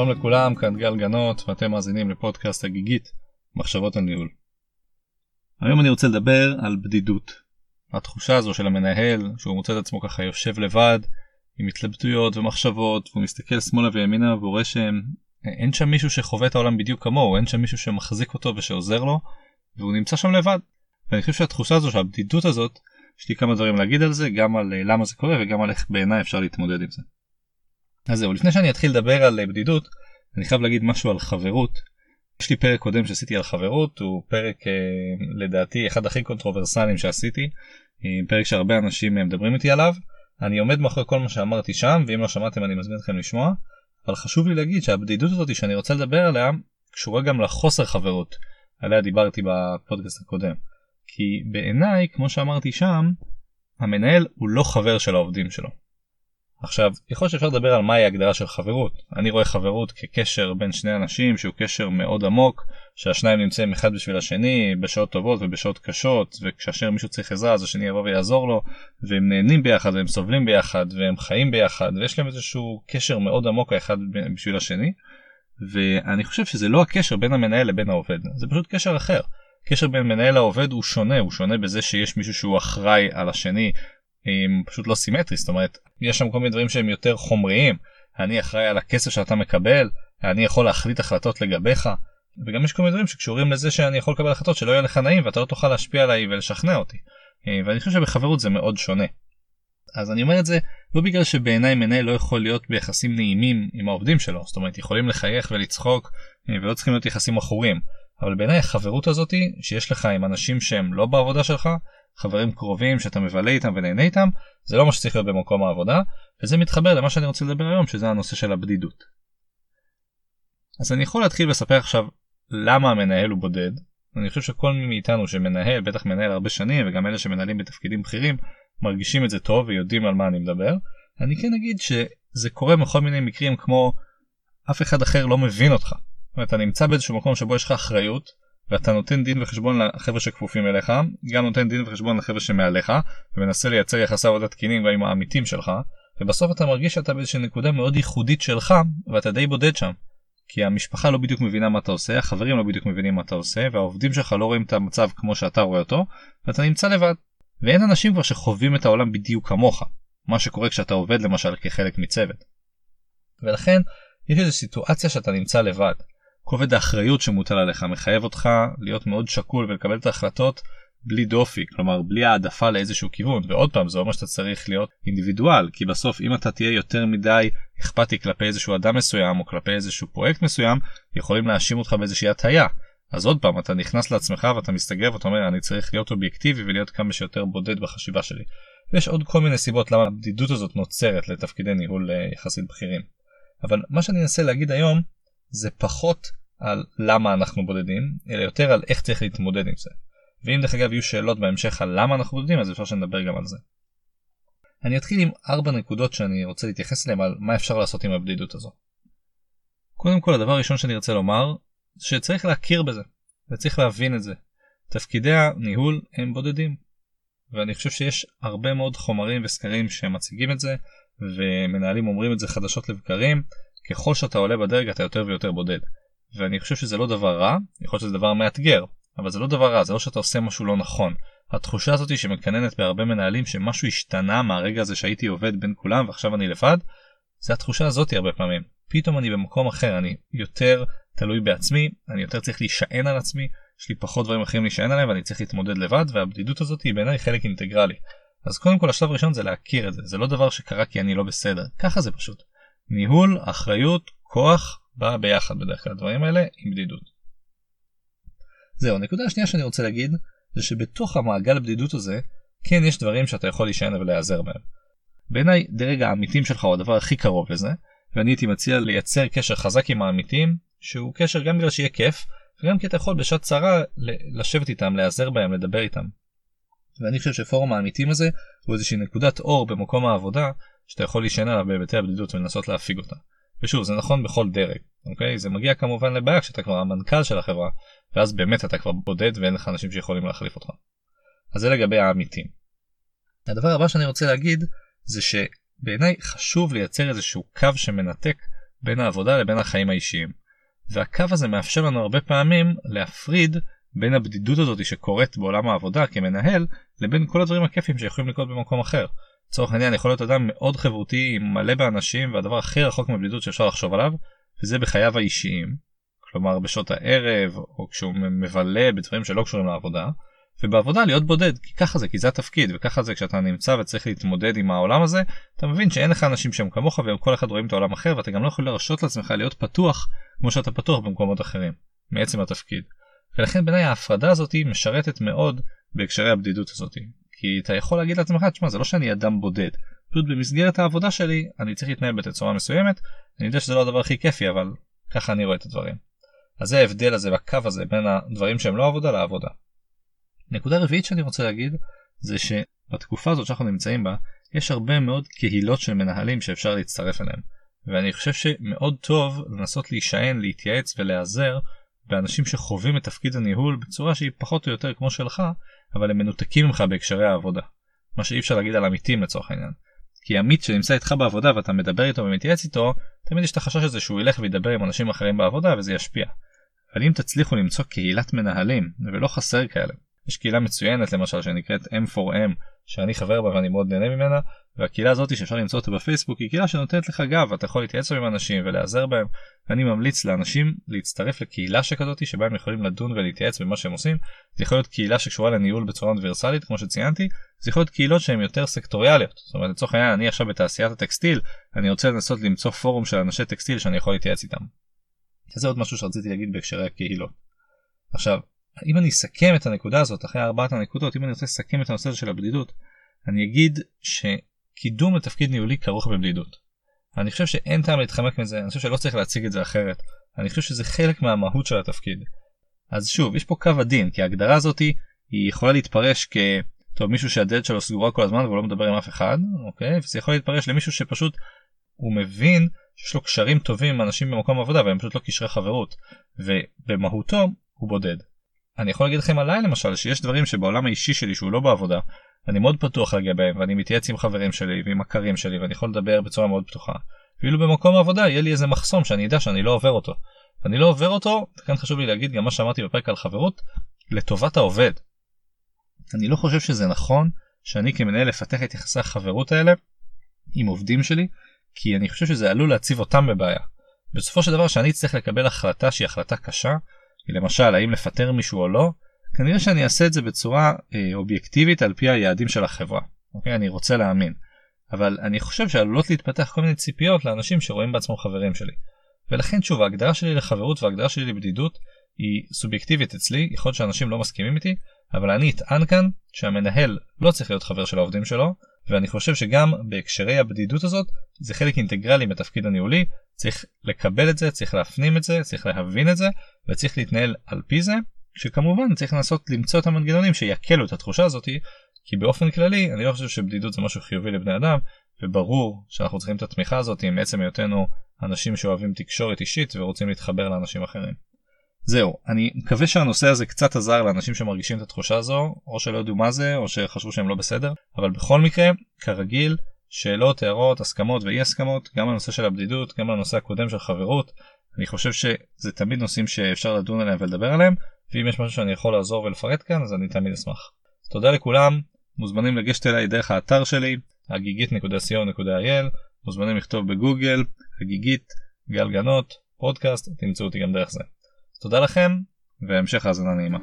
שלום לכולם, כאן גל גנות ואתם מאזינים לפודקאסט הגיגית מחשבות על ניהול. היום אני רוצה לדבר על בדידות. התחושה הזו של המנהל שהוא מוצא את עצמו ככה יושב לבד עם התלבטויות ומחשבות והוא מסתכל שמאלה וימינה והוא רואה שאין שם מישהו שחווה את העולם בדיוק כמוהו אין שם מישהו שמחזיק אותו ושעוזר לו והוא נמצא שם לבד. ואני חושב שהתחושה הזו שהבדידות הזאת יש לי כמה דברים להגיד על זה גם על למה זה קורה וגם על איך בעיניי אפשר להתמודד עם זה. אז זהו, לפני שאני אתחיל לדבר על בדידות, אני חייב להגיד משהו על חברות. יש לי פרק קודם שעשיתי על חברות, הוא פרק אה, לדעתי אחד הכי קונטרוברסליים שעשיתי, אה, פרק שהרבה אנשים אה, מדברים איתי עליו. אני עומד מאחורי כל מה שאמרתי שם, ואם לא שמעתם אני מזמין אתכם לשמוע, אבל חשוב לי להגיד שהבדידות הזאת שאני רוצה לדבר עליה, קשורה גם לחוסר חברות, עליה דיברתי בפודקאסט הקודם. כי בעיניי, כמו שאמרתי שם, המנהל הוא לא חבר של העובדים שלו. עכשיו, יכול להיות שאפשר לדבר על מהי ההגדרה של חברות. אני רואה חברות כקשר בין שני אנשים שהוא קשר מאוד עמוק, שהשניים נמצאים אחד בשביל השני בשעות טובות ובשעות קשות, וכאשר מישהו צריך עזרה אז השני יבוא ויעזור לו, והם נהנים ביחד והם סובלים ביחד והם חיים ביחד, ויש להם איזשהו קשר מאוד עמוק האחד בשביל השני. ואני חושב שזה לא הקשר בין המנהל לבין העובד, זה פשוט קשר אחר. קשר בין מנהל לעובד הוא שונה, הוא שונה בזה שיש מישהו שהוא אחראי על השני, הם פשוט לא סימטרי זאת אומרת יש שם כל מיני דברים שהם יותר חומריים אני אחראי על הכסף שאתה מקבל אני יכול להחליט החלטות לגביך וגם יש כל מיני דברים שקשורים לזה שאני יכול לקבל החלטות שלא יהיה לך נעים ואתה לא תוכל להשפיע עליי ולשכנע אותי אה, ואני חושב שבחברות זה מאוד שונה. אז אני אומר את זה לא בגלל שבעיניי מנהל לא יכול להיות ביחסים נעימים עם העובדים שלו זאת אומרת יכולים לחייך ולצחוק אה, ולא צריכים להיות יחסים עכורים אבל בעיניי החברות הזאתי שיש לך עם אנשים שהם לא בעבודה שלך חברים קרובים שאתה מבלה איתם ונהנה איתם זה לא מה שצריך להיות במקום העבודה וזה מתחבר למה שאני רוצה לדבר היום שזה הנושא של הבדידות. אז אני יכול להתחיל לספר עכשיו למה המנהל הוא בודד. אני חושב שכל מי מאיתנו שמנהל בטח מנהל הרבה שנים וגם אלה שמנהלים בתפקידים בכירים מרגישים את זה טוב ויודעים על מה אני מדבר. אני כן אגיד שזה קורה בכל מיני מקרים כמו אף אחד אחר לא מבין אותך. זאת אומרת, אתה נמצא באיזשהו מקום שבו יש לך אחריות ואתה נותן דין וחשבון לחבר'ה שכפופים אליך, גם נותן דין וחשבון לחבר'ה שמעליך, ומנסה לייצר יחסי עבודה תקינים גם עם העמיתים שלך, ובסוף אתה מרגיש שאתה באיזושהי נקודה מאוד ייחודית שלך, ואתה די בודד שם. כי המשפחה לא בדיוק מבינה מה אתה עושה, החברים לא בדיוק מבינים מה אתה עושה, והעובדים שלך לא רואים את המצב כמו שאתה רואה אותו, ואתה נמצא לבד. ואין אנשים כבר שחווים את העולם בדיוק כמוך, מה שקורה כשאתה עובד למשל כחלק מצוות. ולכן, יש איזו סיטואציה שאתה נמצא לבד. כובד האחריות שמוטל עליך מחייב אותך להיות מאוד שקול ולקבל את ההחלטות בלי דופי כלומר בלי העדפה לאיזשהו כיוון ועוד פעם זה אומר שאתה צריך להיות אינדיבידואל כי בסוף אם אתה תהיה יותר מדי אכפתי כלפי איזשהו אדם מסוים או כלפי איזשהו פרויקט מסוים יכולים להאשים אותך באיזושהי הטיה. אז עוד פעם אתה נכנס לעצמך ואתה מסתגר ואתה אומר אני צריך להיות אובייקטיבי ולהיות כמה שיותר בודד בחשיבה שלי. ויש עוד כל מיני סיבות למה הבדידות הזאת נוצרת לתפקידי ניהול אה, יחסית בכירים. אבל מה שאני אנסה להגיד היום זה פחות על למה אנחנו בודדים, אלא יותר על איך צריך להתמודד עם זה. ואם דרך אגב יהיו שאלות בהמשך על למה אנחנו בודדים אז אפשר שנדבר גם על זה. אני אתחיל עם ארבע נקודות שאני רוצה להתייחס אליהן על מה אפשר לעשות עם הבדידות הזו. קודם כל הדבר הראשון שאני רוצה לומר שצריך להכיר בזה וצריך להבין את זה. תפקידי הניהול הם בודדים. ואני חושב שיש הרבה מאוד חומרים וסקרים שמציגים את זה ומנהלים אומרים את זה חדשות לבקרים ככל שאתה עולה בדרג אתה יותר ויותר בודד. ואני חושב שזה לא דבר רע, יכול להיות שזה דבר מאתגר, אבל זה לא דבר רע, זה לא שאתה עושה משהו לא נכון. התחושה הזאת שמקננת בהרבה מנהלים שמשהו השתנה מהרגע הזה שהייתי עובד בין כולם ועכשיו אני לבד, זה התחושה הזאת הרבה פעמים. פתאום אני במקום אחר, אני יותר תלוי בעצמי, אני יותר צריך להישען על עצמי, יש לי פחות דברים אחרים להישען עליהם ואני צריך להתמודד לבד והבדידות הזאת היא בעיניי חלק אינטגרלי. אז קודם כל השלב הראשון זה להכיר את זה, זה לא דבר שקרה כי אני לא בסדר, ככה זה פשוט. ניהול, אחריות, כוח, בא ביחד בדרך כלל הדברים האלה עם בדידות. זהו, הנקודה השנייה שאני רוצה להגיד זה שבתוך המעגל הבדידות הזה כן יש דברים שאתה יכול להישען ולהיעזר בהם. בעיניי דרג העמיתים שלך הוא הדבר הכי קרוב לזה ואני הייתי מציע לייצר קשר חזק עם העמיתים שהוא קשר גם בגלל שיהיה כיף וגם כי אתה יכול בשעת צרה לשבת איתם להיעזר בהם לדבר איתם. ואני חושב שפורום העמיתים הזה הוא איזושהי נקודת אור במקום העבודה שאתה יכול להישען עליו בהיבטי הבדידות ולנסות להפיג אותה. ושוב זה נכון בכל דרג אוקיי זה מגיע כמובן לבעיה כשאתה כבר המנכ"ל של החברה ואז באמת אתה כבר בודד ואין לך אנשים שיכולים להחליף אותך. אז זה לגבי העמיתים. הדבר הבא שאני רוצה להגיד זה שבעיניי חשוב לייצר איזשהו קו שמנתק בין העבודה לבין החיים האישיים. והקו הזה מאפשר לנו הרבה פעמים להפריד בין הבדידות הזאת שקורית בעולם העבודה כמנהל לבין כל הדברים הכיפים שיכולים לקרות במקום אחר. לצורך העניין יכול להיות אדם מאוד חברותי מלא באנשים והדבר הכי רחוק מבדידות שאפשר לחשוב עליו וזה בחייו האישיים. כלומר בשעות הערב או כשהוא מבלה בדברים שלא קשורים לעבודה. ובעבודה להיות בודד כי ככה זה כי זה התפקיד וככה זה כשאתה נמצא וצריך להתמודד עם העולם הזה אתה מבין שאין לך אנשים שהם כמוך והם כל אחד רואים את העולם אחר ואתה גם לא יכול להרשות לעצמך להיות פתוח כמו שאתה פתוח במקומות אחרים מעצם התפקיד. ולכן בעיניי ההפרדה הזאת משרתת מאוד בהקשרי הבדידות הזאת כי אתה יכול להגיד לעצמך תשמע זה לא שאני אדם בודד פשוט במסגרת העבודה שלי אני צריך להתנהל בתצורה מסוימת אני יודע שזה לא הדבר הכי כיפי אבל ככה אני רואה את הדברים. אז זה ההבדל הזה והקו הזה בין הדברים שהם לא עבודה לעבודה. נקודה רביעית שאני רוצה להגיד זה שבתקופה הזאת שאנחנו נמצאים בה יש הרבה מאוד קהילות של מנהלים שאפשר להצטרף אליהם ואני חושב שמאוד טוב לנסות להישען להתייעץ ולהיעזר באנשים שחווים את תפקיד הניהול בצורה שהיא פחות או יותר כמו שלך אבל הם מנותקים ממך בהקשרי העבודה מה שאי אפשר להגיד על עמיתים לצורך העניין. כי עמית שנמצא איתך בעבודה ואתה מדבר איתו ומתייעץ איתו תמיד יש את החשש הזה שהוא ילך וידבר עם אנשים אחרים בעבודה וזה ישפיע. אבל אם תצליחו למצוא קהילת מנהלים ולא חסר כאלה יש קהילה מצוינת למשל שנקראת M4M שאני חבר בה ואני מאוד נהנה ממנה והקהילה הזאת שאפשר למצוא אותה בפייסבוק היא קהילה שנותנת לך גב אתה יכול להתייעץ עם אנשים ולהיעזר בהם ואני ממליץ לאנשים להצטרף לקהילה שכזאת שבה הם יכולים לדון ולהתייעץ במה שהם עושים זה יכול להיות קהילה שקשורה לניהול בצורה אוניברסלית כמו שציינתי זה יכול להיות קהילות שהן יותר סקטוריאליות זאת אומרת לצורך העניין אני עכשיו בתעשיית הטקסטיל אני רוצה לנסות למצוא פורום של אנשי טקסטיל שאני יכול להתייעץ איתם. זה עוד משהו שרציתי להגיד בהקשרי הקהילות. עכשיו אם אני אסכם את הנקודה הזאת אחרי ארבעת הנקודות אם אני רוצה לסכם את הנושא הזה של הבדידות אני אגיד שקידום לתפקיד ניהולי כרוך בבדידות. אני חושב שאין טעם להתחמק מזה אני חושב שלא צריך להציג את זה אחרת אני חושב שזה חלק מהמהות של התפקיד. אז שוב יש פה קו עדין כי ההגדרה הזאתי היא יכולה להתפרש כ... טוב מישהו שהדלת שלו סגורה כל הזמן והוא לא מדבר עם אף אחד אוקיי וזה יכול להתפרש למישהו שפשוט הוא מבין שיש לו קשרים טובים עם אנשים במקום עבודה והם פשוט לא קשרי חברות ובמהותו הוא בודד. אני יכול להגיד לכם עליי למשל שיש דברים שבעולם האישי שלי שהוא לא בעבודה אני מאוד פתוח להגיע בהם ואני מתייעץ עם חברים שלי ועם מכרים שלי ואני יכול לדבר בצורה מאוד פתוחה. ואילו במקום העבודה יהיה לי איזה מחסום שאני אדע שאני לא עובר אותו. אני לא עובר אותו, כאן חשוב לי להגיד גם מה שאמרתי בפרק על חברות, לטובת העובד. אני לא חושב שזה נכון שאני כמנהל אפתח את יחסי החברות האלה עם עובדים שלי, כי אני חושב שזה עלול להציב אותם בבעיה. בסופו של דבר שאני אצטרך לקבל החלטה שהיא החלטה קשה, למשל האם לפטר מישהו או לא, כנראה שאני אעשה את זה בצורה אה, אובייקטיבית על פי היעדים של החברה. אוקיי? אני רוצה להאמין. אבל אני חושב שעלולות להתפתח כל מיני ציפיות לאנשים שרואים בעצמם חברים שלי. ולכן שוב ההגדרה שלי לחברות וההגדרה שלי לבדידות היא סובייקטיבית אצלי, יכול להיות שאנשים לא מסכימים איתי, אבל אני אטען כאן שהמנהל לא צריך להיות חבר של העובדים שלו, ואני חושב שגם בהקשרי הבדידות הזאת זה חלק אינטגרלי מתפקיד הניהולי, צריך לקבל את זה, צריך להפנים את זה, צריך להבין את זה, וצריך להתנהל על פי זה, שכמובן צריך לנסות למצוא את המנגנונים שיקלו את התחושה הזאת, כי באופן כללי אני לא חושב שבדידות זה משהו חיובי לבני אדם, וברור שאנחנו צריכים את התמיכה הזאת מעצם היותנו אנשים שאוהבים תקשורת אישית ורוצים להתחבר לאנשים אחרים. זהו, אני מקווה שהנושא הזה קצת עזר לאנשים שמרגישים את התחושה הזו, או שלא ידעו מה זה, או שחשבו שהם לא בסדר, אבל בכל מקרה, כרגיל, שאלות, הערות, הסכמות ואי הסכמות, גם הנושא של הבדידות, גם הנושא הקודם של חברות, אני חושב שזה תמיד נושאים שאפשר לדון עליהם ולדבר עליהם, ואם יש משהו שאני יכול לעזור ולפרט כאן, אז אני תמיד אשמח. תודה לכולם, מוזמנים לגשת אליי דרך האתר שלי, הגיגית.co.il, מוזמנים לכתוב בגוגל, הגיגית, גל גנות, פודקאסט, תמצאו אותי גם דרך זה. תודה לכם, והמשך האזנה נעימה.